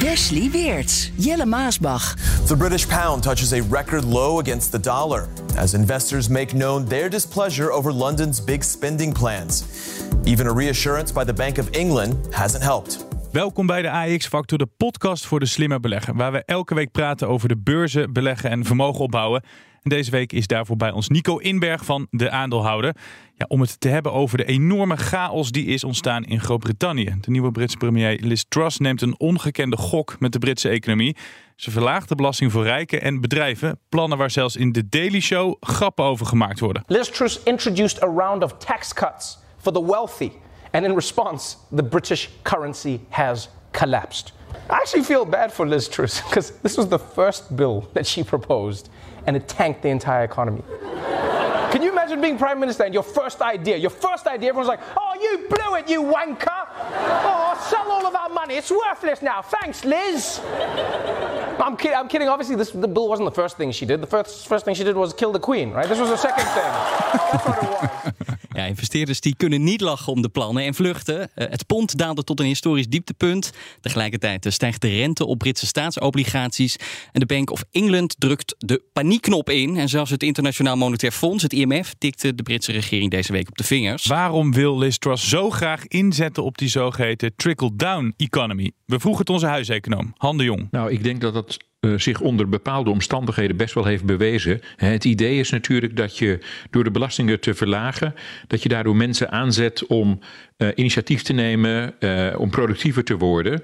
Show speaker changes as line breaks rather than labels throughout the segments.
Wesley Weerts, Jelle Maasbach.
The British pound touches a record low against the dollar as investors make known their displeasure over London's big spending plans. Even a reassurance by the Bank of England hasn't helped.
Welkom bij de AX Factor, de podcast voor de slimme belegger. Waar we elke week praten over de beurzen, beleggen en vermogen opbouwen. En deze week is daarvoor bij ons Nico Inberg van De Aandeelhouder. Ja, om het te hebben over de enorme chaos die is ontstaan in Groot-Brittannië. De nieuwe Britse premier Liz Truss neemt een ongekende gok met de Britse economie. Ze verlaagt de belasting voor rijken en bedrijven. Plannen waar zelfs in de Daily Show grappen over gemaakt worden.
Liz Truss introduced a round of tax cuts for the wealthy. And in response, the British currency has collapsed. I actually feel bad for Liz Truss because this was the first bill that she proposed and it tanked the entire economy. Can you imagine being prime minister and your first idea, your first idea, everyone's like, oh, you blew it, you wanker. Oh, sell all of our money. It's worthless now. Thanks, Liz. I'm, kid- I'm kidding. Obviously, this, the bill wasn't the first thing she did. The first, first thing she did was kill the queen, right? This was the second thing. That's what it was.
Ja, investeerders die kunnen niet lachen om de plannen en vluchten. Eh, Het pond daalde tot een historisch dieptepunt. Tegelijkertijd eh, stijgt de rente op Britse staatsobligaties. En de Bank of England drukt de paniekknop in. En zelfs het Internationaal Monetair Fonds, het IMF, tikte de Britse regering deze week op de vingers.
Waarom wil Liz Truss zo graag inzetten op die zogeheten trickle-down economy? We vroegen het onze huiseconoom, Han de Jong.
Nou, ik denk dat dat eh, zich onder bepaalde omstandigheden best wel heeft bewezen. Het idee is natuurlijk dat je door de belastingen te verlagen, dat je daardoor mensen aanzet om eh, initiatief te nemen, eh, om productiever te worden.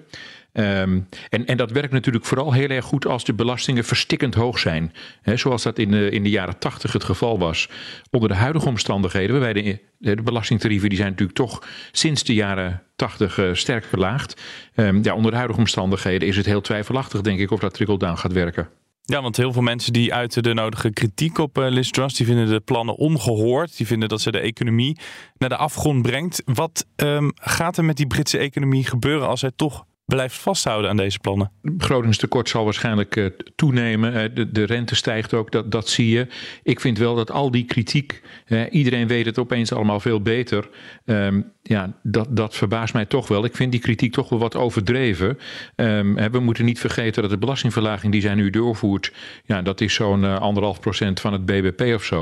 Ehm, en, en dat werkt natuurlijk vooral heel erg goed als de belastingen verstikkend hoog zijn. Zoals dat in de, in de jaren tachtig het geval was. Onder de huidige omstandigheden, waarbij de, de belastingtarieven die zijn natuurlijk toch sinds de jaren tachtig eh, sterk verlaagd. Ehm, ja, onder de huidige omstandigheden is het heel twijfelachtig, denk ik, of dat trickle-down gaat werken.
Ja, want heel veel mensen die uiten de nodige kritiek op eh, Liz Truss, die vinden de plannen ongehoord. Die vinden dat ze de economie naar de afgrond brengt. Wat ehm, gaat er met die Britse economie gebeuren als zij toch blijft vasthouden aan deze plannen?
begrotingstekort zal waarschijnlijk eh, toenemen. Eh, de, de rente stijgt ook, dat, dat zie je. Ik vind wel dat al die kritiek, eh, iedereen weet het opeens allemaal veel beter. Ehm, ja, dat, dat verbaast mij toch wel. Ik vind die kritiek toch wel wat overdreven. Ehm, we moeten niet vergeten dat de belastingverlaging die zij nu doorvoert, ja, dat is zo'n anderhalf procent van het BBP of zo.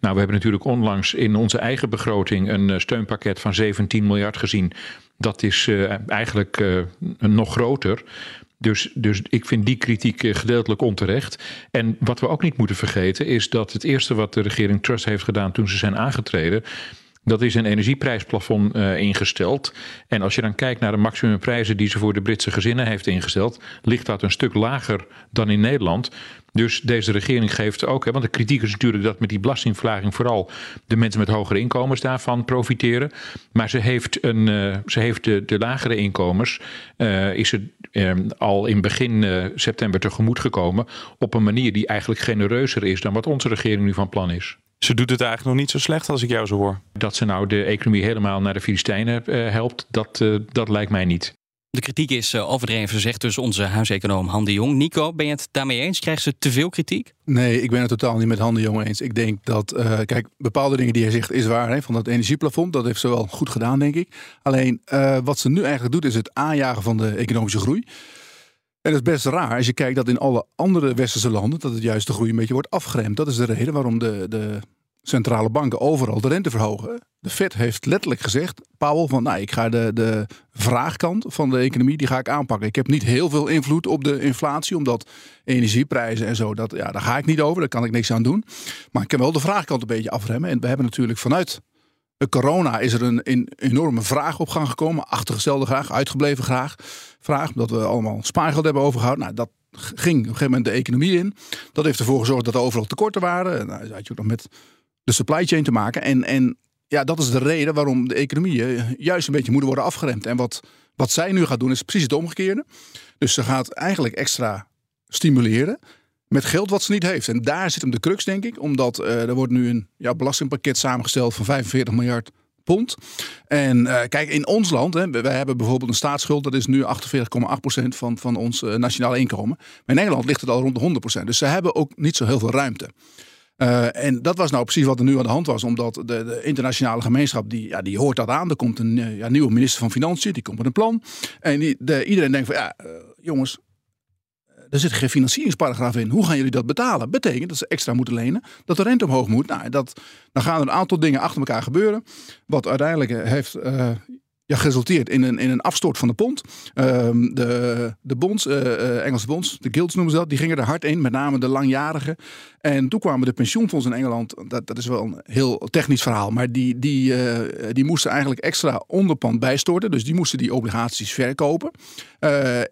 Nou, we hebben natuurlijk onlangs in onze eigen begroting een steunpakket van 17 miljard gezien. Dat is eh, eigenlijk eh, nog groter. Dus, dus ik vind die kritiek eh, gedeeltelijk onterecht. En wat we ook niet moeten vergeten is dat het eerste wat de regering Truss heeft gedaan toen ze zijn aangetreden. Dat is een energieprijsplafond eh, ingesteld. En als je dan kijkt naar de maximumprijzen die ze voor de Britse gezinnen heeft ingesteld, ligt dat een stuk lager dan in Nederland. Dus deze regering geeft ook, hè, want de kritiek is natuurlijk dat met die belastingverlaging vooral de mensen met hogere inkomens daarvan profiteren. Maar ze heeft, een, eh, ze heeft de, de lagere inkomens, eh, is ze eh, al in begin september tegemoet gekomen op een manier die eigenlijk genereuzer is dan wat onze regering nu van plan is.
Ze doet het eigenlijk nog niet zo slecht als ik jou zo hoor.
Dat ze nou de economie helemaal naar de Filistijnen eh, helpt, dat, eh, dat lijkt mij niet.
De kritiek is eh, overdreven, zegt dus onze huiseconoom Han de Jong. Nico, ben je het daarmee eens? Krijgt ze te veel kritiek?
Nee, ik ben het totaal niet met Han de Jong eens. Ik denk dat, eh, kijk, bepaalde dingen die hij zegt is waar. Hè, van dat energieplafond, dat heeft ze wel goed gedaan, denk ik. Alleen, eh, wat ze nu eigenlijk doet, is het aanjagen van de economische groei. En dat is best raar als je kijkt dat in alle andere westerse landen... dat het juist de groei een beetje wordt afgeremd. Dat is de reden waarom de, de centrale banken overal de rente verhogen. De Fed heeft letterlijk gezegd, Powell, van nou, ik ga de, de vraagkant van de economie die ga ik aanpakken. Ik heb niet heel veel invloed op de inflatie, omdat energieprijzen en zo, dat, ja, daar ga ik niet over, daar kan ik niks aan doen. Maar ik kan wel de vraagkant een beetje afremmen. En we hebben natuurlijk vanuit corona is er een, enorme vraag op gang gekomen. Achtergestelde graag, uitgebleven graag. Vraag, omdat we allemaal spaargeld hebben overgehouden. Nou, dat ging op een gegeven moment de economie in. Dat heeft ervoor gezorgd dat er overal tekorten waren. Nou, dat had je ook nog met de supply chain te maken. En, en ja, dat is de reden waarom de economieën juist een beetje moeten worden afgeremd. En wat, wat zij nu gaat doen is precies het omgekeerde. Dus ze gaat eigenlijk extra stimuleren met geld wat ze niet heeft. En daar zit hem de crux, denk ik. Omdat uh, er wordt nu een ja, belastingpakket samengesteld van 45 miljard pond. En uh, kijk, in ons land, hè, wij hebben bijvoorbeeld een staatsschuld, dat is nu 48,8% van, van ons uh, nationale inkomen. Maar in Nederland ligt het al rond de 100%. Dus ze hebben ook niet zo heel veel ruimte. En dat was nou precies wat er nu aan de hand was, omdat de, de internationale gemeenschap die, ja, die hoort dat aan. Er komt een ja, nieuwe minister van Financiën, die komt met een plan. En die, de, iedereen denkt van ja, jongens, er zit geen financieringsparagraaf in. Hoe gaan jullie dat betalen? Betekent dat ze extra moeten lenen, dat de rente omhoog moet. Nou, dat, dan gaan er een aantal dingen achter elkaar gebeuren. Wat uiteindelijk heeft uh, ja, geresulteerd in een, in een afstort van de pond. Uh, de, de bonds, uh, Engelse bonds, de guilds noemen ze dat, die gingen er hard in, met name de langjarigen. En toen kwamen de pensioenfondsen in Engeland, dat, dat is wel een heel technisch verhaal, maar die, die, die moesten eigenlijk extra onderpand bijstorten. Dus die moesten die obligaties verkopen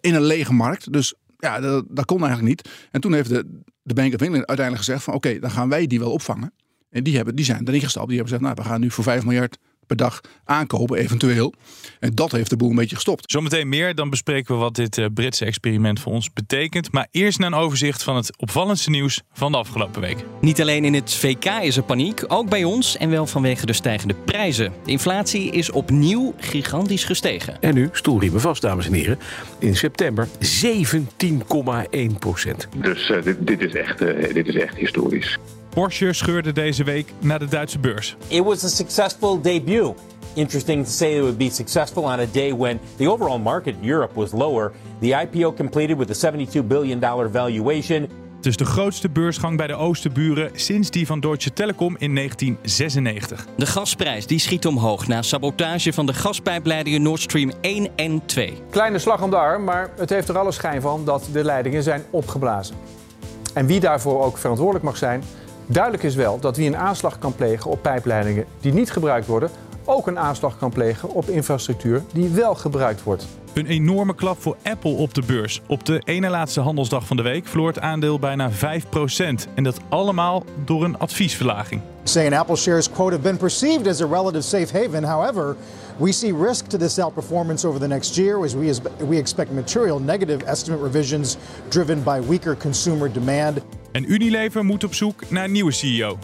in een lege markt. Dus ja, dat, dat, kon eigenlijk niet. En toen heeft de, de Bank of England uiteindelijk gezegd van oké, dan gaan wij die wel opvangen. En die, hebben, die zijn erin gestapt. Die hebben gezegd, nou, we gaan nu voor 5 miljard per dag aankopen, eventueel. En dat heeft de boel een beetje gestopt.
Zometeen meer, dan bespreken we wat dit uh, Britse experiment voor ons betekent. Maar eerst naar een overzicht van het opvallendste nieuws van de afgelopen week.
Niet alleen in het VK is er paniek, ook bij ons en wel vanwege de stijgende prijzen. De inflatie is opnieuw gigantisch gestegen.
En nu, stoelriemen vast, dames en heren. In september 17,1 procent.
Dus uh, dit, dit, is echt, uh, dit is echt historisch.
Porsche scheurde deze week naar de Duitse beurs.
It was a successful debut. Interesting to say it would be successful on a day when the overall market in Europe was lower. The IPO completed with a 72 billion dollar valuation.
Het is de grootste beursgang bij de Oosterburen sinds die van Deutsche Telekom in 1996.
De gasprijs die schiet omhoog na sabotage van de gaspijpleidingen Nord Stream 1 en 2.
Kleine slag om de arm, maar het heeft er alle schijn van dat de leidingen zijn opgeblazen. En wie daarvoor ook verantwoordelijk mag zijn, Duidelijk is wel dat wie een aanslag kan plegen op pijpleidingen die niet gebruikt worden, ook een aanslag kan plegen op infrastructuur die wel gebruikt wordt.
Een enorme klap voor Apple op de beurs. Op de ene laatste handelsdag van de week verloor het aandeel bijna 5%. En dat allemaal door een adviesverlaging.
Saying Apple shares quote have been perceived as a relative safe haven. However, we see risk to this outperformance over the next year as we, we expect material negative estimate revisions driven by weaker consumer demand.
En Unilever moet op zoek naar een nieuwe CEO.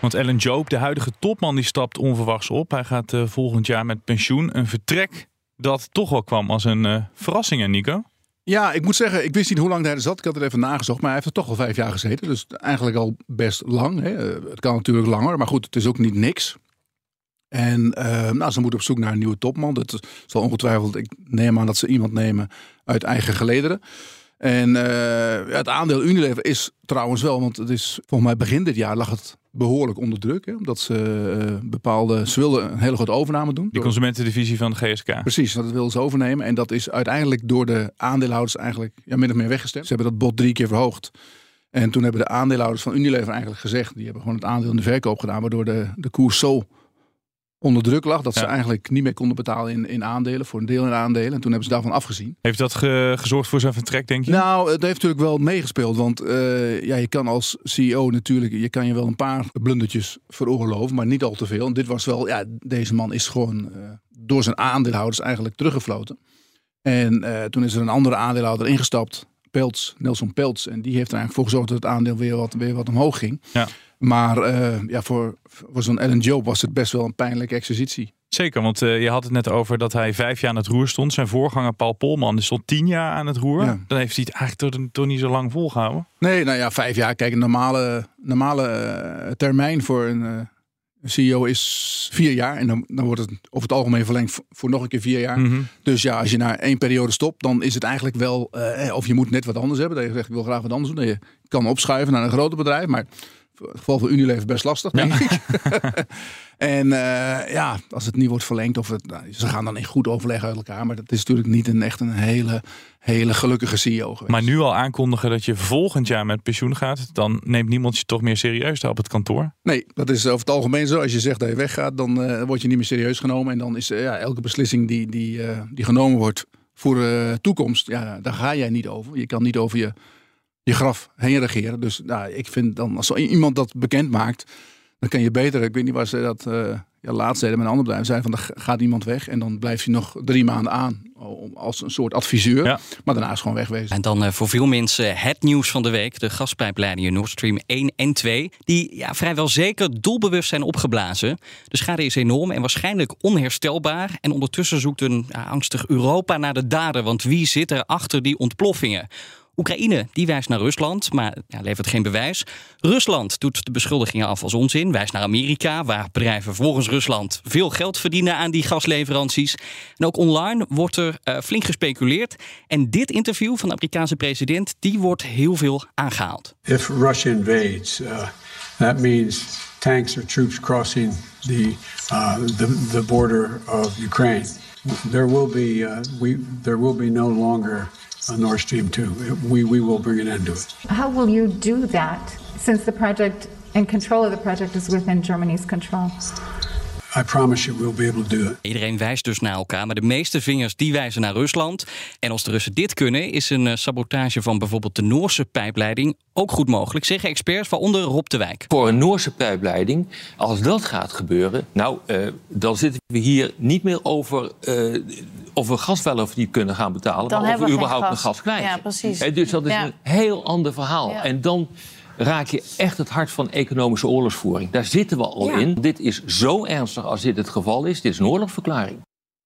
Want Ellen Joop, de huidige topman, die stapt onverwachts op. Hij gaat uh, volgend jaar met pensioen. Een vertrek dat toch wel kwam als een uh, verrassing, hè Nico?
Ja, ik moet zeggen, ik wist niet hoe lang hij er zat. Ik had het even nagezocht, maar hij heeft er toch al vijf jaar gezeten. Dus eigenlijk al best lang. Hè. Het kan natuurlijk langer, maar goed, het is ook niet niks. En nou, ze moeten op zoek naar een nieuwe topman. Dat zal ongetwijfeld, ik neem aan dat ze iemand nemen uit eigen gelederen. En uh, het aandeel Unilever is trouwens wel, want het is volgens mij begin dit jaar lag het behoorlijk onder druk. Hè, omdat ze uh, bepaalde, ze wilden een hele grote overname doen.
De consumentendivisie van de GSK.
Precies, dat wilden ze overnemen. En dat is uiteindelijk door de aandeelhouders eigenlijk ja, min of meer weggestemd. Ze hebben dat bod drie keer verhoogd. En toen hebben de aandeelhouders van Unilever eigenlijk gezegd, die hebben gewoon het aandeel in de verkoop gedaan, waardoor de, de koers zo onder druk lag. Dat ze eigenlijk niet meer konden betalen in, in aandelen, voor een deel in aandelen. En toen hebben ze daarvan afgezien.
Heeft dat gezorgd voor zijn vertrek, denk je?
Nou, het heeft natuurlijk wel meegespeeld. Want uh, ja, je kan als CEO natuurlijk, je kan je wel een paar blundertjes veroorloven, maar niet al te veel. En dit was wel, ja, deze man is gewoon uh, door zijn aandeelhouders eigenlijk teruggefloten. En uh, toen is er een andere aandeelhouder ingestapt, Peltz, Nelson Peltz. En die heeft er eigenlijk voor gezorgd dat het aandeel weer wat, weer wat omhoog ging.
Ja.
Maar uh, ja, voor, voor zo'n Ellen Job was het best wel een pijnlijke exercitie.
Zeker, want uh, je had het net over dat hij vijf jaar aan het roer stond. Zijn voorganger Paul Polman is al tien jaar aan het roer. Ja. Dan heeft hij het eigenlijk toch, toch, niet zo lang volgehouden.
Nee, nou ja, vijf jaar. Kijk, een normale, normale uh, termijn voor een, CEO is vier jaar. En dan, dan wordt het over het algemeen verlengd voor nog een keer vier jaar.
Mm -hmm.
Dus ja, als je na één periode stopt, dan is het eigenlijk wel... of je moet net wat anders hebben. Dat je zegt, ik wil graag wat anders doen. Dat je kan opschuiven naar een groter bedrijf, maar het geval van Unilever best lastig, denk ja. ik. en uh, ja, als het niet wordt verlengd, of het, nou, ze gaan dan in goed overleg uit elkaar. Maar dat is natuurlijk niet een, echt een hele, hele gelukkige CEO geweest.
Maar nu al aankondigen dat je volgend jaar met pensioen gaat, dan neemt niemand je toch meer serieus daar op het kantoor?
Nee, dat is over het algemeen zo. Als je zegt dat je weggaat, dan uh, word je niet meer serieus genomen. En dan is uh, ja, elke beslissing die, die, die genomen wordt voor de toekomst, ja, daar ga jij niet over. Je kan niet over je je graf heen regeren. Dus nou, ik vind dan als iemand dat bekend maakt, Dan kan je beter, ik weet niet waar ze dat uh, ja, laatst deden met een ander bedrijf, zijn van er gaat iemand weg en dan blijft hij nog drie maanden aan als een soort adviseur. Maar daarna is gewoon wegwezen.
En dan uh, voor veel mensen het nieuws van de week. De gaspijpleidingen Nord Stream 1 en 2. Die ja, vrijwel zeker doelbewust zijn opgeblazen. De schade is enorm en waarschijnlijk onherstelbaar. En ondertussen zoekt een ja, angstig Europa naar de dader. Want wie zit er achter die ontploffingen? Oekraïne die wijst naar Rusland, maar ja, levert geen bewijs. Rusland doet de beschuldigingen af als onzin, wijst naar Amerika, waar bedrijven volgens Rusland veel geld verdienen aan die gasleveranties. En ook online wordt er uh, flink gespeculeerd. En dit interview van de Amerikaanse president, die wordt heel veel aangehaald.
If Russia invades, uh, that means tanks or troops crossing the, uh, the, the border of Ukraine. There will be, uh, we, there will be no longer on Nord Stream 2. We, we will bring an end to it.
How will you do that since the project and control of the project is within Germany's control?
I promise you we'll be able to do it.
Iedereen wijst dus naar elkaar, maar de meeste vingers die wijzen naar Rusland. En als de Russen dit kunnen, is een eh, sabotage van bijvoorbeeld de Noorse pijpleiding ook goed mogelijk, zeggen experts, waaronder Rob de Wijk.
Voor een Noorse pijpleiding, als dat gaat gebeuren, nou, uh, dan zitten we hier niet meer over uh, of we gas wel of niet kunnen gaan betalen,
dan
maar of we
überhaupt
gas. een gas kwijt.
Ja, precies.
dus dat is ja. een heel ander verhaal. Ja. En dan raak je echt het hart van economische oorlogsvoering. Daar zitten we al in. Dit is zo ernstig als dit het geval is. Dit is een oorlogsverklaring.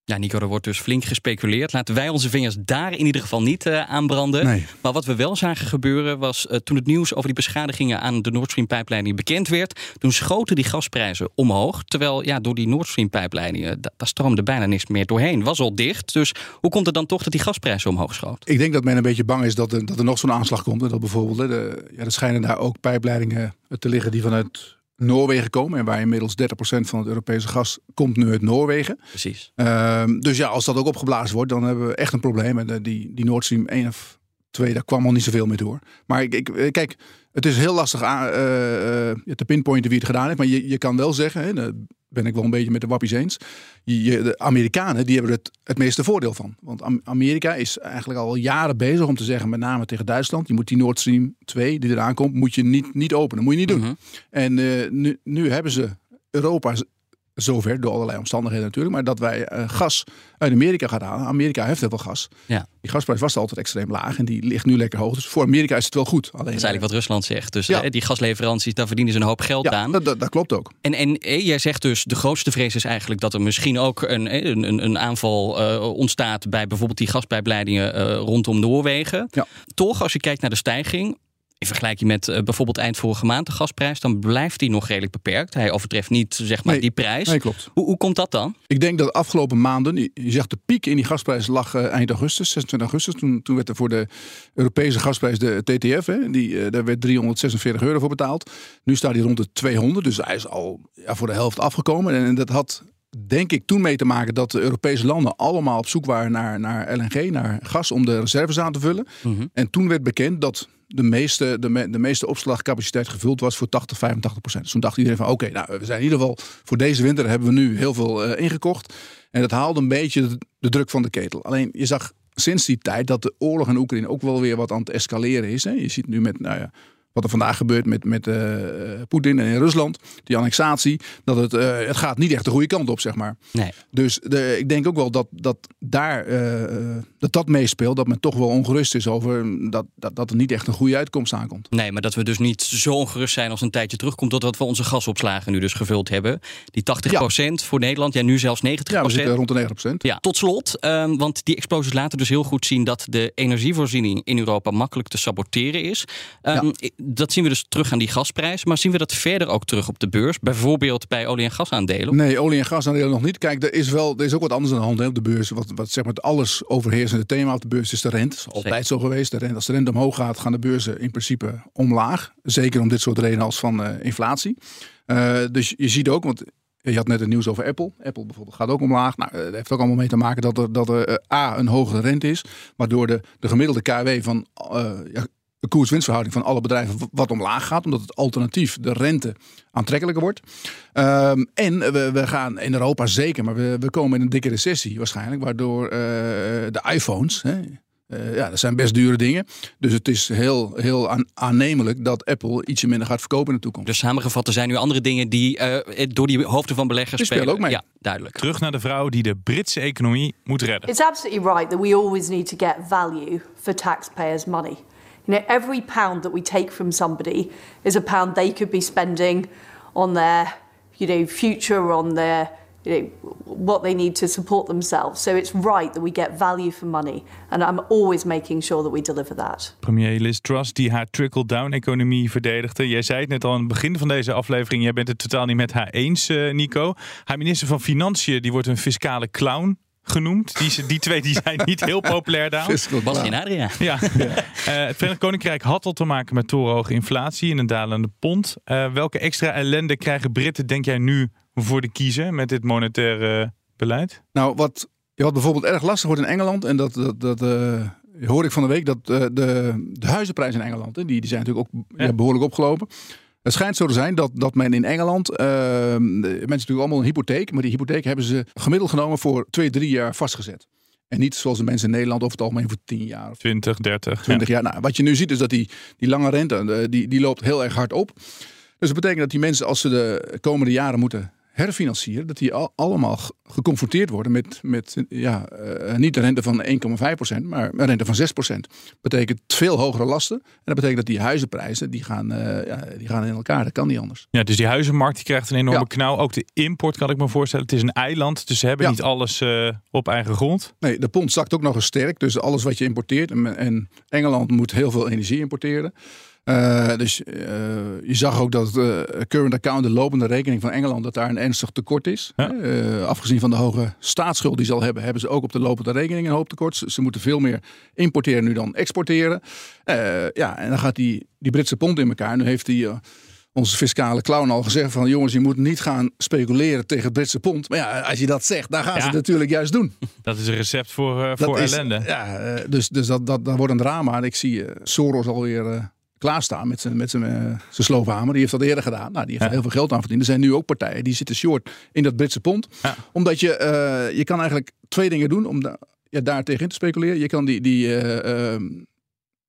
Ja, Nico, er wordt dus flink gespeculeerd. Laten wij onze vingers daar in ieder geval niet uh, aanbranden.
Nee.
Maar wat we wel zagen gebeuren was uh, toen het nieuws over die beschadigingen aan de Nord Stream pijpleiding bekend werd. Toen schoten die gasprijzen omhoog. Terwijl ja, door die Nord Stream pijpleidingen, daar stroomde bijna niks meer doorheen. Was al dicht. Dus hoe komt het dan toch dat die gasprijzen omhoog schoot?
Ik denk dat men een beetje bang is dat er, dat er nog zo'n aanslag komt. En dat bijvoorbeeld, de, ja, er schijnen daar ook pijpleidingen te liggen die vanuit Noorwegen komen. En waar inmiddels 30% van het Europese gas komt nu uit Noorwegen.
Precies.
Uh, dus ja, als dat ook opgeblazen wordt, dan hebben we echt een probleem. En die, die Nord Stream 1 of 2, daar kwam al niet zoveel meer door. Maar ik, ik, kijk, het is heel lastig aan, uh, uh, te pinpointen wie het gedaan heeft. Maar je, je kan wel zeggen, hè, daar ben ik wel een beetje met de wappies eens. Je, de Amerikanen die hebben het het meeste voordeel van. Want Amerika is eigenlijk al jaren bezig om te zeggen, met name tegen Duitsland, je moet die Nord Stream 2 die eraan komt, moet je niet, niet openen. Moet je niet doen.
Mhm.
En uh, nu, nu hebben ze Europa zover, door allerlei omstandigheden natuurlijk, maar dat wij uh, gas uit Amerika gaan halen. Amerika heeft heel veel gas.
Ja.
Die gasprijs was altijd extreem laag en die ligt nu lekker hoog. Dus voor Amerika is het wel goed. Alleen,
dat is eigenlijk wat Rusland zegt. Dus
Ja.
eh, die gasleveranties, daar verdienen ze een hoop geld
ja,
aan.
dat, dat, dat klopt ook.
En, en eh, jij zegt dus, de grootste vrees is eigenlijk dat er misschien ook een, eh, een, een, aanval eh, ontstaat bij bijvoorbeeld die gaspijpleidingen eh, rondom Noorwegen.
Ja.
Toch, als je kijkt naar de stijging, in vergelijking met eh, bijvoorbeeld eind vorige maand de gasprijs, dan blijft die nog redelijk beperkt. Hij overtreft niet zeg maar
Nee,
die prijs.
nee, klopt.
Hoe, hoe komt dat dan?
Ik denk dat de afgelopen maanden, je zegt de piek in die gasprijs lag eh, eind augustus, 26 augustus. Toen, toen werd er voor de Europese gasprijs de TTF, hè, die, eh, daar werd 346 euro voor betaald. Nu staat hij rond de 200, dus hij is al ja, voor de helft afgekomen. En, en dat had denk ik toen mee te maken dat de Europese landen allemaal op zoek waren naar, naar LNG, naar gas, om de reserves aan te vullen. En toen werd bekend dat de meeste, de, me- de meeste opslagcapaciteit gevuld was voor 80, 85 procent. Dus toen dacht iedereen van oké, nou we zijn in ieder geval voor deze winter hebben we nu heel veel eh, ingekocht. En dat haalde een beetje de, de druk van de ketel. Alleen je zag sinds die tijd dat de oorlog in Oekraïne ook wel weer wat aan het escaleren is. Hè. Je ziet nu met, nou ja, wat er vandaag gebeurt met, met eh, Poetin en in Rusland, die annexatie, dat het, eh, het gaat niet echt de goede kant op, zeg maar.
Nee.
Dus de, ik denk ook wel dat dat daar eh, dat, dat meespeelt, dat men toch wel ongerust is over dat, dat, dat er niet echt een goede uitkomst aankomt.
Nee, maar dat we dus niet zo ongerust zijn als een tijdje terugkomt, totdat we onze gasopslagen nu dus gevuld hebben. Die 80% voor Nederland, ja nu zelfs 90%.
Ja, we zitten rond de 9 procent.
Ja, tot slot, ehm, want die explosies laten dus heel goed zien dat de energievoorziening in Europa makkelijk te saboteren is. Ehm, Dat zien we dus terug aan die gasprijs, maar zien we dat verder ook terug op de beurs, bijvoorbeeld bij olie- en gasaandelen?
Nee, olie- en gasaandelen nog niet. Kijk, er is, wel, er is ook wat anders aan de hand hè, op de beurs. Wat, wat zeg maar het alles overheersende thema op de beurs is de rente. Dat is altijd zo geweest. De rente, als de rente omhoog gaat, gaan de beurzen in principe omlaag. Zeker om dit soort redenen als van eh, inflatie. Eh, dus je ziet ook, want je had net het nieuws over Apple. Apple bijvoorbeeld gaat ook omlaag. Nou, eh, dat heeft ook allemaal mee te maken dat er, dat er A, een hogere rente is. Waardoor de, de gemiddelde KW van ja, de koers-winstverhouding van alle bedrijven wat omlaag gaat. Omdat het alternatief, de rente, aantrekkelijker wordt. Ehm, en we, we gaan in Europa zeker, maar we, we komen in een dikke recessie waarschijnlijk. Waardoor eh, de iPhones, hè, eh, ja, dat zijn best dure dingen. Dus het is heel, heel aan, aannemelijk dat Apple ietsje minder gaat verkopen in de toekomst.
Dus samengevat, er zijn nu andere dingen die uh, door die hoofden van beleggers
die spelen. ook mee.
Ja, duidelijk.
Terug naar de vrouw die de Britse economie moet redden.
It's absolutely right that we always need to get value for taxpayers' money. You know, every pound that we take from somebody is a pound they could be spending on their, you know, future, on their you know, what they need to support themselves. So it's right that we get value for money. And I'm always making sure that we deliver that.
Premier Liz Truss die haar trickle-down-economie verdedigde. Jij zei het net al aan het begin van deze aflevering. Jij bent het totaal niet met haar eens, uh, Nico. Haar minister van Financiën die wordt een fiscale clown genoemd. Die, die twee die zijn niet heel populair daar.
Bas en Adria.
Ja. ja. Uh, het Verenigd Koninkrijk had al te maken met torenhoge inflatie en een dalende pond. Uh, welke extra ellende krijgen Britten, denk jij, nu voor de kiezer met dit monetaire beleid?
Nou, wat, wat bijvoorbeeld erg lastig wordt in Engeland, en dat, dat, dat uh, hoor ik van de week, dat uh, de, de huizenprijzen in Engeland, hè, die, die zijn natuurlijk ook ja. behoorlijk opgelopen. Het schijnt zo te zijn dat, dat men in Engeland, uh, mensen natuurlijk allemaal een hypotheek, maar die hypotheek hebben ze gemiddeld genomen voor twee, drie jaar vastgezet. En niet zoals de mensen in Nederland over het algemeen voor 10 jaar. Of
20, 30.
20
ja.
jaar. Nou, wat je nu ziet is dat die, die lange rente, die, die loopt heel erg hard op. Dus dat betekent dat die mensen als ze de komende jaren moeten herfinancieren, dat die al, allemaal geconfronteerd worden met, met ja, uh, niet een rente van 1,5%, maar een rente van 6%. Betekent veel hogere lasten. En dat betekent dat die huizenprijzen, die gaan, uh, ja, die gaan in elkaar. Dat kan niet anders.
Ja, dus die huizenmarkt die krijgt een enorme ja. knauw. Ook de import kan ik me voorstellen. Het is een eiland, dus ze hebben ja. niet alles uh, op eigen grond.
Nee, de pond zakt ook nog eens sterk. Dus alles wat je importeert. En, en Engeland moet heel veel energie importeren. Uh, dus uh, je zag ook dat de current account, de lopende rekening van Engeland, dat daar een ernstig tekort is. Ja. Uh, afgezien van de hoge staatsschuld die ze al hebben, hebben ze ook op de lopende rekening een hoop tekort. Ze, ze moeten veel meer importeren nu dan exporteren. ja, en dan gaat die, die Britse pond in elkaar. Nu heeft die onze fiscale clown al gezegd van jongens, je moet niet gaan speculeren tegen het Britse pond. Maar ja, als je dat zegt, dan gaan ja. ze het natuurlijk juist doen.
Dat is een recept voor, uh, voor
is,
ellende.
Ja, uh, dus, dus dat, dat, dat wordt een drama. En ik zie uh, Soros alweer klaarstaan met zijn, met zijn, zijn sloophamer. Die heeft dat eerder gedaan. Nou, die heeft ja. heel veel geld aan verdiend. Er zijn nu ook partijen die zitten short in dat Britse pond. Ja. Omdat je, je kan eigenlijk twee dingen doen om da ja, daar tegen te speculeren. Je kan die... die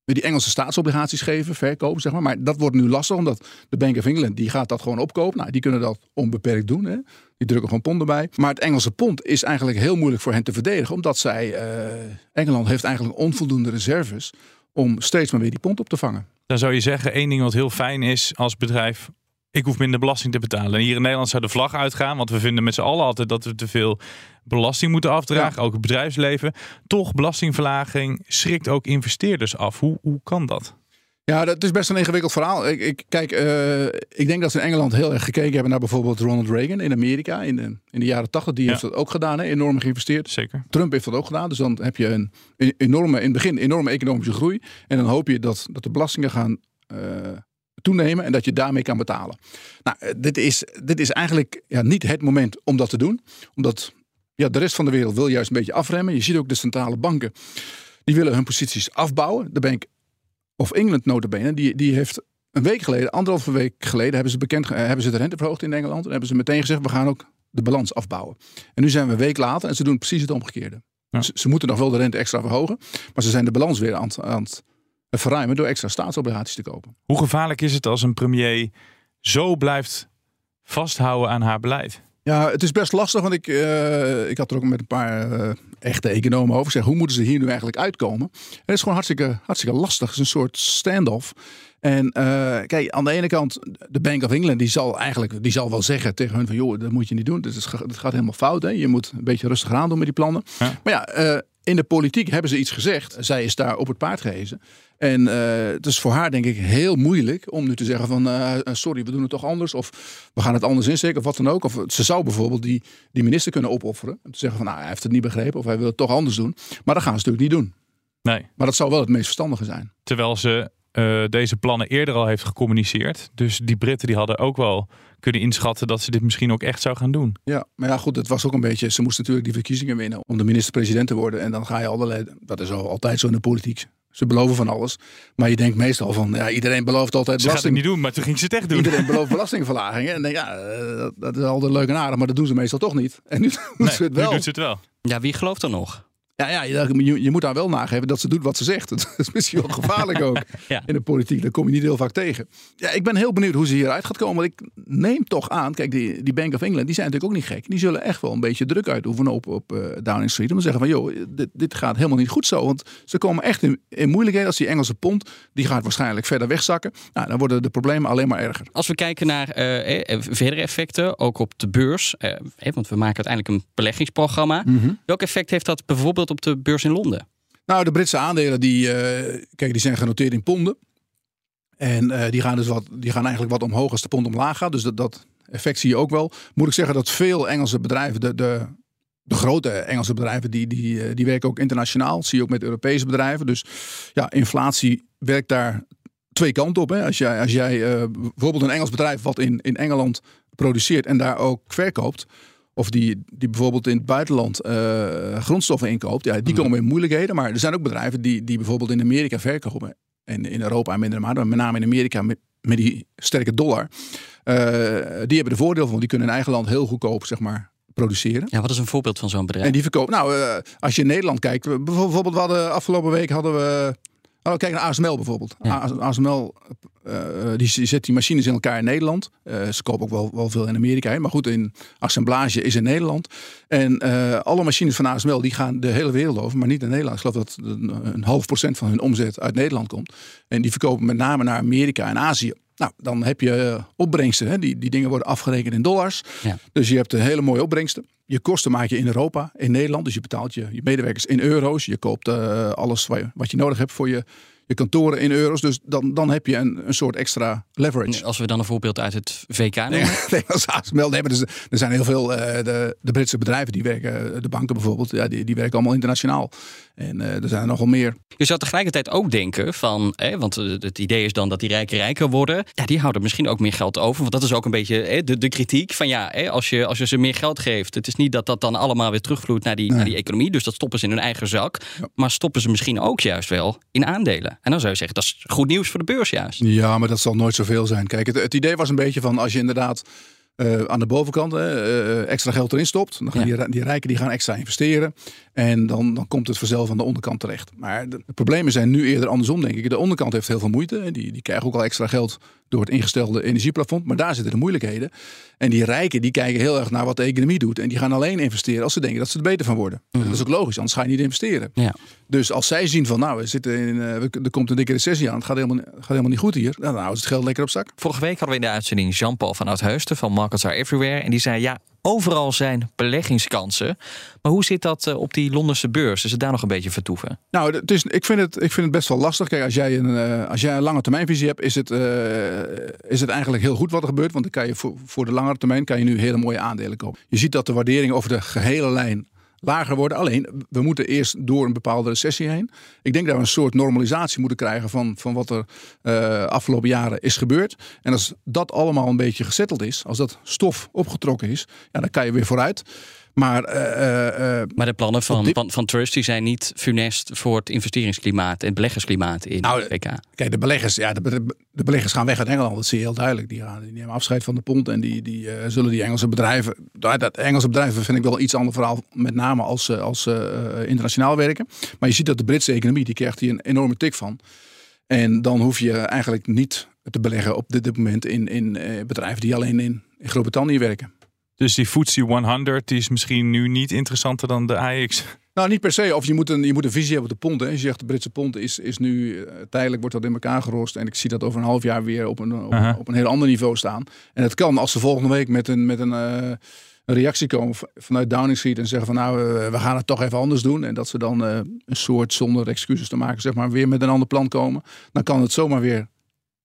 die Engelse staatsobligaties geven, verkopen, zeg maar. Maar dat wordt nu lastig, omdat de Bank of England die gaat dat gewoon opkopen. Nou, die kunnen dat onbeperkt doen. Hè. Die drukken gewoon pond erbij. Maar het Engelse pond is eigenlijk heel moeilijk voor hen te verdedigen, omdat zij, uh, Engeland heeft eigenlijk onvoldoende reserves om steeds maar weer die pond op te vangen.
Dan zou je zeggen, één ding wat heel fijn is als bedrijf, ik hoef minder belasting te betalen. En hier in Nederland zou de vlag uitgaan, want we vinden met z'n allen altijd dat we te veel belasting moeten afdragen, ja. ook het bedrijfsleven. Toch, belastingverlaging schrikt ook investeerders af. Hoe, hoe kan dat?
Ja, dat is best een ingewikkeld verhaal. Ik, ik kijk, uh, ik denk dat ze in Engeland heel erg gekeken hebben naar bijvoorbeeld Ronald Reagan in Amerika in de, in de jaren tachtig. Die ja. heeft dat ook gedaan, hè, enorm geïnvesteerd.
Zeker.
Trump heeft dat ook gedaan. Dus dan heb je een enorme, in het begin enorme economische groei. En dan hoop je dat, dat de belastingen gaan uh, toenemen en dat je daarmee kan betalen. Nou, dit is, dit is eigenlijk ja, niet het moment om dat te doen. Omdat ja, de rest van de wereld wil juist een beetje afremmen. Je ziet ook de centrale banken. Die willen hun posities afbouwen. De Bank of England notabene, die, die heeft een week geleden, anderhalve week geleden, hebben ze, bekend, hebben ze de rente verhoogd in Engeland. En hebben ze meteen gezegd, we gaan ook de balans afbouwen. En nu zijn we een week later en ze doen precies het omgekeerde. Ja. Ze, ze, moeten nog wel de rente extra verhogen. Maar ze zijn de balans weer aan, aan het verruimen door extra staatsobligaties te kopen.
Hoe gevaarlijk is het als een premier zo blijft vasthouden aan haar beleid?
Ja, het is best lastig, want ik, uh, ik had er ook met een paar uh, echte economen over. Zeg, hoe moeten ze hier nu eigenlijk uitkomen? Het is gewoon hartstikke, hartstikke lastig. Het is een soort standoff. En uh, kijk, aan de ene kant, de Bank of England, die zal eigenlijk die zal wel zeggen tegen hun van, joh, dat moet je niet doen. Dat, is, dat gaat helemaal fout. Hè? Je moet een beetje rustig aan doen met die plannen. Ja. Maar ja, in de politiek hebben ze iets gezegd. Zij is daar op het paard gehezen. En uh, het is voor haar denk ik heel moeilijk om nu te zeggen van uh, sorry, we doen het toch anders. Of we gaan het anders insteken of wat dan ook. Of ze zou bijvoorbeeld die, die minister kunnen opofferen. Om te zeggen van nou, hij heeft het niet begrepen of hij wil het toch anders doen. Maar dat gaan ze natuurlijk niet doen.
Nee.
Maar dat zou wel het meest verstandige zijn.
Terwijl ze uh, deze plannen eerder al heeft gecommuniceerd. Dus die Britten die hadden ook wel kunnen inschatten dat ze dit misschien ook echt zou gaan doen.
Ja, maar ja goed, het was ook een beetje, ze moesten natuurlijk die verkiezingen winnen om de minister-president te worden. En dan ga je allerlei, dat is altijd zo in de politiek. Ze beloven van alles. Maar je denkt meestal van, ja, iedereen belooft altijd
ze
belasting.
Ze gaat het niet doen, maar toen ging ze het echt doen.
Iedereen belooft belastingverlagingen. En dan ja, dat, dat is altijd leuk en aardig, maar dat doen ze meestal toch niet. En nu doen
nee,
ze het wel.
Nu doet ze het wel.
Ja, wie gelooft er nog?
Ja, ja je, je moet daar wel nageven dat ze doet wat ze zegt. Dat is misschien wel gevaarlijk ook in de politiek. Dat kom je niet heel vaak tegen. Ja, ik ben heel benieuwd hoe ze hieruit gaat komen. Want ik neem toch aan, kijk, die, die Bank of England, die zijn natuurlijk ook niet gek. Die zullen echt wel een beetje druk uitoefenen op, op uh, Downing Street. Om te zeggen van, joh, dit, dit gaat helemaal niet goed zo. Want ze komen echt in, in moeilijkheden als die Engelse pond, die gaat waarschijnlijk verder wegzakken. Nou, dan worden de problemen alleen maar erger.
Als we kijken naar uh, verdere effecten, ook op de beurs. Want we maken uiteindelijk een beleggingsprogramma.
Mhm.
Welk effect heeft dat bijvoorbeeld op de beurs in Londen?
Nou, de Britse aandelen die, uh, kijk, die zijn genoteerd in ponden. En uh, die, gaan dus wat, die gaan eigenlijk wat omhoog als de pond omlaag gaat. Dus dat, dat effect zie je ook wel. Moet ik zeggen dat veel Engelse bedrijven, de, de, de grote Engelse bedrijven, die, die, eh, die werken ook internationaal. Zie je ook met Europese bedrijven. Dus ja, inflatie werkt daar twee kanten op. Hè. Als jij, als jij bijvoorbeeld een Engels bedrijf wat in, in Engeland produceert en daar ook verkoopt of die, die bijvoorbeeld in het buitenland uh, grondstoffen inkoopt, ja, die komen in moeilijkheden. Maar er zijn ook bedrijven die, die bijvoorbeeld in Amerika verkopen. En in Europa in mindere mate, maar met name in Amerika met, met die sterke dollar. Uh, die hebben de voordeel van, want die kunnen in eigen land heel goedkoop, zeg maar, produceren.
Ja, wat is een voorbeeld van zo'n bedrijf?
En die verkopen. Nou, uh, als je in Nederland kijkt, bijvoorbeeld, we hadden afgelopen week hadden we. Oh, kijk naar ASML bijvoorbeeld. Ja. ASML die zet die machines in elkaar in Nederland. Uh, ze kopen ook wel, wel veel in Amerika. Maar goed, in assemblage is in Nederland. En alle machines van ASML die gaan de hele wereld over, maar niet in Nederland. Ik geloof dat een, een half procent van hun omzet uit Nederland komt. En die verkopen met name naar Amerika en Azië. Nou, dan heb je opbrengsten. Hè? Die, die dingen worden afgerekend in dollars.
Ja.
Dus je hebt een hele mooie opbrengsten. Je kosten maak je in Europa, in Nederland. Dus je betaalt je, je medewerkers in euro's. Je koopt uh, alles wat je nodig hebt voor je, je kantoren in euro's. Dus dan, dan heb je een, een soort extra leverage.
Als we dan een voorbeeld uit het VK nemen.
Nee, nee als ASML. Maar er, er zijn heel veel, uh, de, de Britse bedrijven die werken, de banken bijvoorbeeld, ja, die, die werken allemaal internationaal. En uh, er zijn er nogal meer.
Je zou tegelijkertijd ook denken van, hè, want het idee is dan dat die rijken rijker worden. Ja, die houden misschien ook meer geld over. Want dat is ook een beetje hè, de, de kritiek van ja, hè, als, je, als je ze meer geld geeft. Het is niet dat dat dan allemaal weer terugvloeit naar die, nee. naar die economie. Dus dat stoppen ze in hun eigen zak. Ja. Maar stoppen ze misschien ook juist wel in aandelen. En dan zou je zeggen, dat is goed nieuws voor de beurs juist.
Ja, maar dat zal nooit zoveel zijn. Kijk, het, het idee was een beetje van als je inderdaad uh, aan de bovenkant uh, extra geld erin stopt. Dan gaan ja. die, die rijken die gaan extra investeren. En dan, dan komt het vanzelf aan de onderkant terecht. Maar de, de, problemen zijn nu eerder andersom, denk ik. De onderkant heeft heel veel moeite. Die, die krijgen ook al extra geld door het ingestelde energieplafond. Maar daar zitten de moeilijkheden. En die rijken die kijken heel erg naar wat de economie doet. En die gaan alleen investeren als ze denken dat ze er beter van worden. Mm. Dat is ook logisch, anders ga je niet investeren.
Ja.
Dus als zij zien van nou, we zitten in, uh, er komt een dikke recessie aan. Het gaat helemaal, gaat helemaal niet goed hier. Nou, dan houden ze het geld lekker op zak.
Vorige week hadden we in de uitzending Jean-Paul van Oudheusden van Markets Are Everywhere. En die zei ja, overal zijn beleggingskansen. Maar hoe zit dat op die Londense beurs? Is het daar nog een beetje vertoeven?
Nou, het is, ik, vind het, ik vind het best wel lastig. Kijk, als jij een, uh, als jij een lange termijnvisie hebt, is het, uh, is het eigenlijk heel goed wat er gebeurt. Want dan kan je voor, voor de langere termijn kan je nu hele mooie aandelen kopen. Je ziet dat de waarderingen over de gehele lijn lager worden. Alleen, we moeten eerst door een bepaalde recessie heen. Ik denk dat we een soort normalisatie moeten krijgen van, van wat er uh, afgelopen jaren is gebeurd. En als dat allemaal een beetje gezetteld is, als dat stof opgetrokken is, ja, dan kan je weer vooruit. Maar, uh, uh,
maar de plannen van, dit... van, van Trust die zijn niet funest voor het investeringsklimaat en het beleggersklimaat in
nou,
de VK.
Kijk, de beleggers, ja, de, de, beleggers gaan weg uit Engeland. Dat zie je heel duidelijk. Die, gaan, die nemen afscheid van de pond en die, die uh, zullen die Engelse bedrijven. Dat Engelse bedrijven vind ik wel een iets ander verhaal, met name als, als internationaal werken. Maar je ziet dat de Britse economie, die krijgt hier een enorme tik van. En dan hoef je eigenlijk niet te beleggen op dit, dit moment in, in bedrijven die alleen in, in Groot-Brittannië werken.
Dus die FTSE 100 die is misschien nu niet interessanter dan de AX.
Nou, niet per se. Of je moet een, je moet een visie hebben op de pond. Hè. Je zegt de Britse pond is, is nu uh, tijdelijk wordt dat in elkaar gerost. En ik zie dat over een half jaar weer op een, op, uh -huh. op een heel ander niveau staan. En het kan als ze volgende week met een, met een, uh, een reactie komen vanuit Downing Street. En zeggen van nou, uh, we gaan het toch even anders doen. En dat ze dan een soort zonder excuses te maken, zeg maar, weer met een ander plan komen. Dan kan het zomaar weer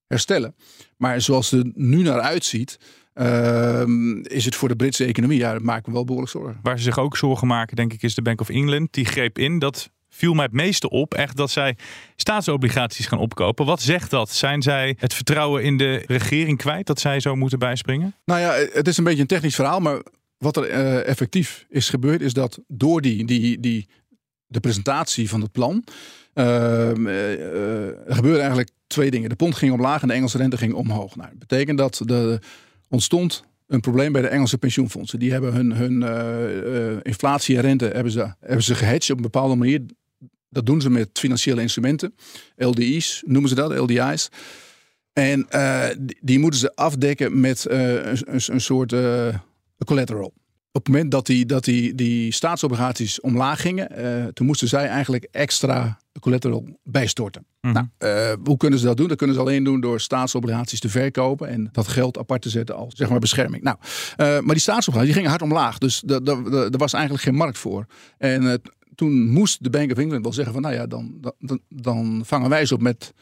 herstellen. Maar zoals het er nu naar uitziet. Uh, is het voor de Britse economie? Ja, dat maakt me wel behoorlijk zorgen.
Waar ze zich ook zorgen maken, denk ik, is de Bank of England. Die greep in. Dat viel mij het meeste op. Echt dat zij staatsobligaties gaan opkopen. Wat zegt dat? Zijn zij het vertrouwen in de regering kwijt dat zij zo moeten bijspringen?
Nou ja, het is een beetje een technisch verhaal. Maar wat er uh, effectief is gebeurd, is dat door die, die, die, de presentatie van het plan. Uh, er gebeurde eigenlijk twee dingen. De pond ging omlaag en de Engelse rente ging omhoog. Nou, dat betekent dat de ontstond een probleem bij de Engelse pensioenfondsen. Die hebben hun, hun uh, inflatie en rente hebben ze, hebben ze gehedged op een bepaalde manier. Dat doen ze met financiële instrumenten. LDI's noemen ze dat, LDI's. En die, die, moeten ze afdekken met een, een, soort collateral op het moment dat die, dat die, die staatsobligaties omlaag gingen, uh, toen moesten zij eigenlijk extra collateral bijstorten.
Mhm.
Nou, uh, hoe kunnen ze dat doen? Dat kunnen ze alleen doen door staatsobligaties te verkopen en dat geld apart te zetten als zeg maar bescherming. Nou, uh, maar die staatsobligaties die gingen hard omlaag, dus er was eigenlijk geen markt voor. En toen moest de Bank of England wel zeggen van nou ja, dan, dan, dan vangen wij ze op met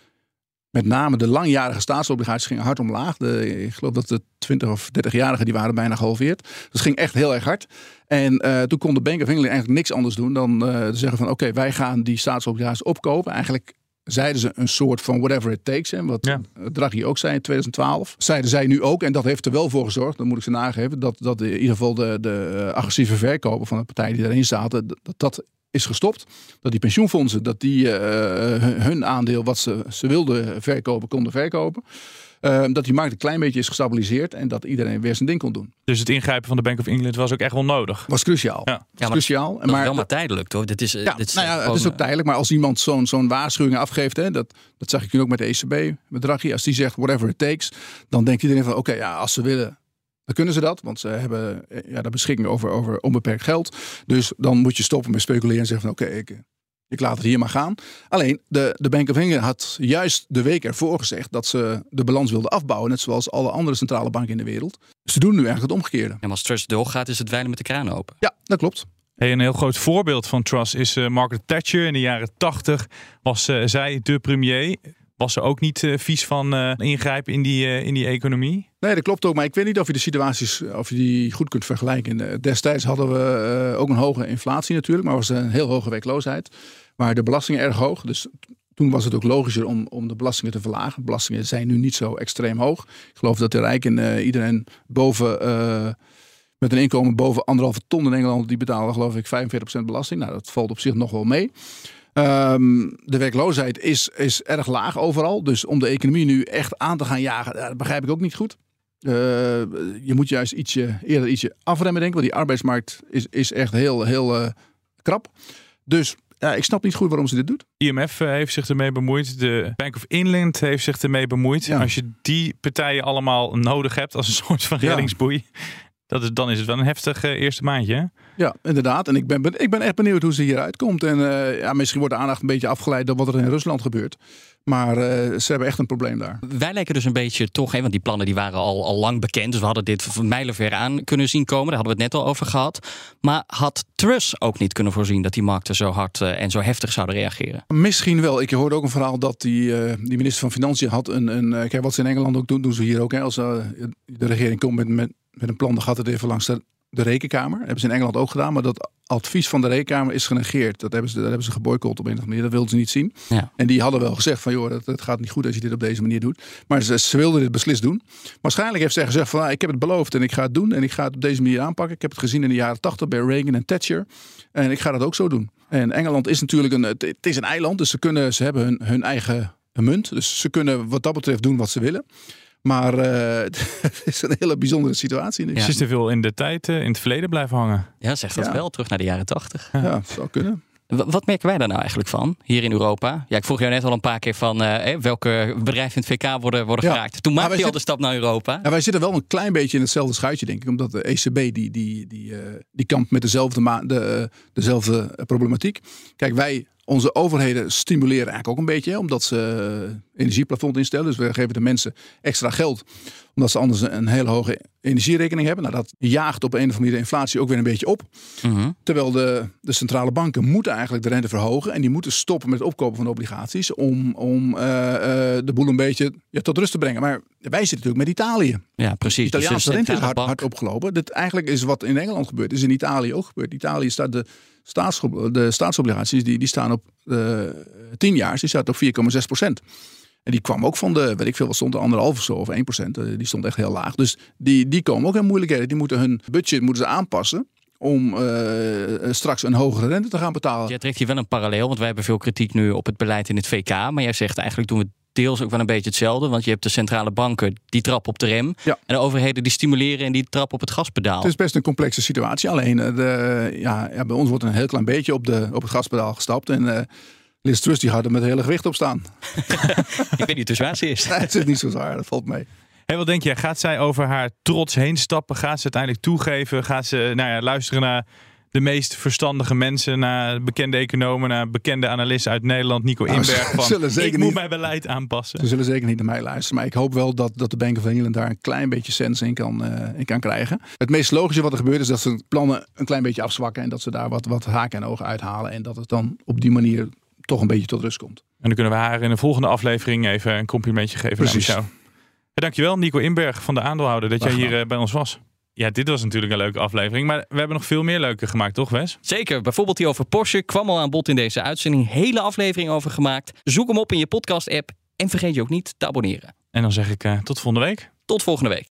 met name de langjarige staatsobligaties gingen hard omlaag. De, ik geloof dat de 20 of 30-jarigen die waren bijna gehalveerd. Dus het ging echt heel erg hard. En uh, toen kon de Bank of England eigenlijk niks anders doen dan uh, te zeggen van oké, wij gaan die staatsobligaties opkopen. Eigenlijk zeiden ze een soort van whatever it takes. Hè, wat ja. Draghi ook zei in 2012. Zeiden zij nu ook, en dat heeft er wel voor gezorgd, dan moet ik ze nageven, dat, dat in ieder geval de, de agressieve verkopen van de partijen die erin zaten, dat dat is gestopt. Dat die pensioenfondsen, dat die uh, hun aandeel wat ze, ze wilden verkopen, konden verkopen. Uh, dat die markt een klein beetje is gestabiliseerd en dat iedereen weer zijn ding kon doen.
Dus het ingrijpen van de Bank of England was ook echt wel nodig?
Was cruciaal.
Ja.
Was ja, maar cruciaal.
Dat maar, wel maar tijdelijk, toch? Dit is,
ja,
dit is
nou ja,
gewoon,
het is ook tijdelijk. Maar als iemand zo'n zo'n waarschuwing afgeeft, hè, dat, dat zag ik nu ook met de ECB, met Draghi. Als die zegt whatever it takes, dan denkt iedereen van oké, okay, ja, als ze willen dan kunnen ze dat, want ze hebben ja, de beschikking over, over onbeperkt geld. Dus dan moet je stoppen met speculeren en zeggen van oké, ik, ik laat het hier maar gaan. Alleen de, de Bank of England had juist de week ervoor gezegd dat ze de balans wilden afbouwen. Net zoals alle andere centrale banken in de wereld. Ze doen nu eigenlijk het omgekeerde.
En als Trust doorgaat is het wijlen met de kraan open.
Ja, dat klopt.
Hey, een heel groot voorbeeld van Truss is uh, Margaret Thatcher. In de jaren 80 was uh, zij de premier. Was ze ook niet uh, vies van uh, ingrijpen in die, uh, in die economie?
Nee, dat klopt ook. Maar ik weet niet of je de situaties of je die goed kunt vergelijken. Destijds hadden we ook een hoge inflatie natuurlijk, maar was een heel hoge werkloosheid. Maar de belastingen erg hoog. Dus toen was het ook logischer om, om de belastingen te verlagen. Belastingen zijn nu niet zo extreem hoog. Ik geloof dat de rijken iedereen boven met een inkomen boven anderhalve ton in Engeland, die betalen geloof ik 45% belasting. Nou, dat valt op zich nog wel mee. Um, de werkloosheid is, is erg laag overal. Dus om de economie nu echt aan te gaan jagen, dat begrijp ik ook niet goed. Uh, je moet juist ietsje, eerder ietsje afremmen, denk ik. Want die arbeidsmarkt is, is echt heel, heel uh, krap. Dus ja, ik snap niet goed waarom ze dit doet.
IMF eh, heeft zich ermee bemoeid. De Bank of England heeft zich ermee bemoeid.
Ja.
Als je die partijen allemaal nodig hebt als een soort van
Ja.
Dat is, dan is het wel een heftig eh, eerste maandje. hè?
Ja, inderdaad. En ik ben, ben- ik ben echt benieuwd hoe ze hieruit komt. En eh, ja, misschien wordt de aandacht een beetje afgeleid door wat er in Rusland gebeurt. Maar eh, ze hebben echt een probleem daar.
Wij lijken dus een beetje toch, hè, want die plannen die waren al, al lang bekend. Dus we hadden dit van mijlenver aan kunnen zien komen. Daar hadden we het net al over gehad. Maar had Truss ook niet kunnen voorzien dat die markten zo hard en zo heftig zouden reageren?
Misschien wel. Ik hoorde ook een verhaal dat die, eh, die minister van Financiën had een. een kijk, wat ze in Engeland ook doen, doen ze hier ook. Hè. Als de regering komt met, met, met een plan, dan gaat het even langs de, de rekenkamer. Dat hebben ze in Engeland ook gedaan. Maar dat advies van de rekenkamer is genegeerd. Dat hebben ze, dat hebben ze geboycott op een of andere manier. Dat wilden ze niet zien.
Ja.
En die hadden wel gezegd van, joh, dat, dat gaat niet goed als je dit op deze manier doet. Maar ze, ze wilden dit beslist doen. Waarschijnlijk heeft zij gezegd van, ah, ik heb het beloofd en ik ga het doen. En ik ga het op deze manier aanpakken. Ik heb het gezien in de jaren 80 bij Reagan en Thatcher. En ik ga dat ook zo doen. En Engeland is natuurlijk een, het, het is een eiland. Dus ze, kunnen, ze hebben hun, hun eigen munt. Dus ze kunnen wat dat betreft doen wat ze willen. Maar eh, het is een hele bijzondere situatie. nu.
Ze is te veel in de tijd, eh, in het verleden blijven hangen.
Ja, zegt dat
Ja.
wel, terug naar de jaren tachtig.
Ja, zou kunnen.
Wat merken wij daar nou eigenlijk van, hier in Europa? Ja, ik vroeg jou net al een paar keer van eh, hè, welke bedrijven in het VK worden, worden
Ja.
geraakt. Toen
Maar
maakte je al de stap naar Europa.
Ja, wij zitten wel een klein beetje in hetzelfde schuitje, denk ik. Omdat de ECB die, die, die, eh, die kampt met dezelfde, ma- de, dezelfde problematiek. Kijk, wij, onze overheden stimuleren eigenlijk ook een beetje. Omdat ze eh, energieplafond instellen. Dus we geven de mensen extra geld. Omdat ze anders een hele hoge energierekening hebben. Nou, dat jaagt op een of andere manier de inflatie ook weer een beetje op.
Mhm.
Terwijl de, de centrale banken moeten eigenlijk de rente verhogen. En die moeten stoppen met het opkopen van obligaties. Om, om eh, eh, de boel een beetje ja, tot rust te brengen. Maar wij zitten natuurlijk met Italië.
Ja, precies.
De
Dus
Italiaanse
de
rente is hard,
bank-
hard opgelopen. Dit eigenlijk is wat in Engeland gebeurt, is in Italië ook gebeurd. Italië staat de, staats, de staatsobligaties, die, die staan op eh 10 jaar, die staat op 4,6 procent. En die kwam ook van de, weet ik veel, wat stond er, anderhalf of zo, of 1 procent. Eh, Die stond echt heel laag. Dus die, die komen ook in moeilijkheden. Die moeten hun budget moeten ze aanpassen om eh, straks een hogere rente te gaan betalen.
Jij trekt hier wel een parallel, want wij hebben veel kritiek nu op het beleid in het VK. Maar jij zegt eigenlijk doen we deels ook wel een beetje hetzelfde. Want je hebt de centrale banken die trappen op de rem.
Ja.
En de overheden die stimuleren en die trappen op het gaspedaal.
Het is best een complexe situatie. Alleen eh, de, ja, ja, bij ons wordt een heel klein beetje op, de, op het gaspedaal gestapt. En uh, Liz Truss die gaat er met hele gewicht op staan.
Ik weet niet hoe zwaar ze is.
nee, het is niet zo zwaar, dat valt mee.
Hey, wat denk jij? Gaat zij over haar trots heen stappen? Gaat ze uiteindelijk toegeven? Gaat ze nou ja, luisteren naar de meest verstandige mensen, naar bekende economen, naar bekende analisten uit Nederland, Nico
Nou,
Inberg. Van,
zullen zeker
ik moet
niet-
mijn beleid aanpassen.
Ze zullen zeker niet naar mij luisteren. Maar ik hoop wel dat, dat de Bank of England daar een klein beetje sens in kan, eh, in kan krijgen. Het meest logische wat er gebeurt is dat ze plannen een klein beetje afzwakken. En dat ze daar wat, wat haken en ogen uithalen. En dat het dan op die manier toch een beetje tot rust komt.
En dan kunnen we haar in de volgende aflevering even een complimentje geven.
Precies.
Jou. Ja, dankjewel Nico Inberg van de aandeelhouder dat jij hier eh, bij ons was. Ja, dit was natuurlijk een leuke aflevering. Maar we hebben nog veel meer leuke gemaakt, toch Wes?
Zeker, bijvoorbeeld die over Porsche kwam al aan bod in deze uitzending. Hele aflevering over gemaakt. Zoek hem op in je podcast-app en vergeet je ook niet te abonneren.
En dan zeg ik eh, tot volgende week.
Tot volgende week.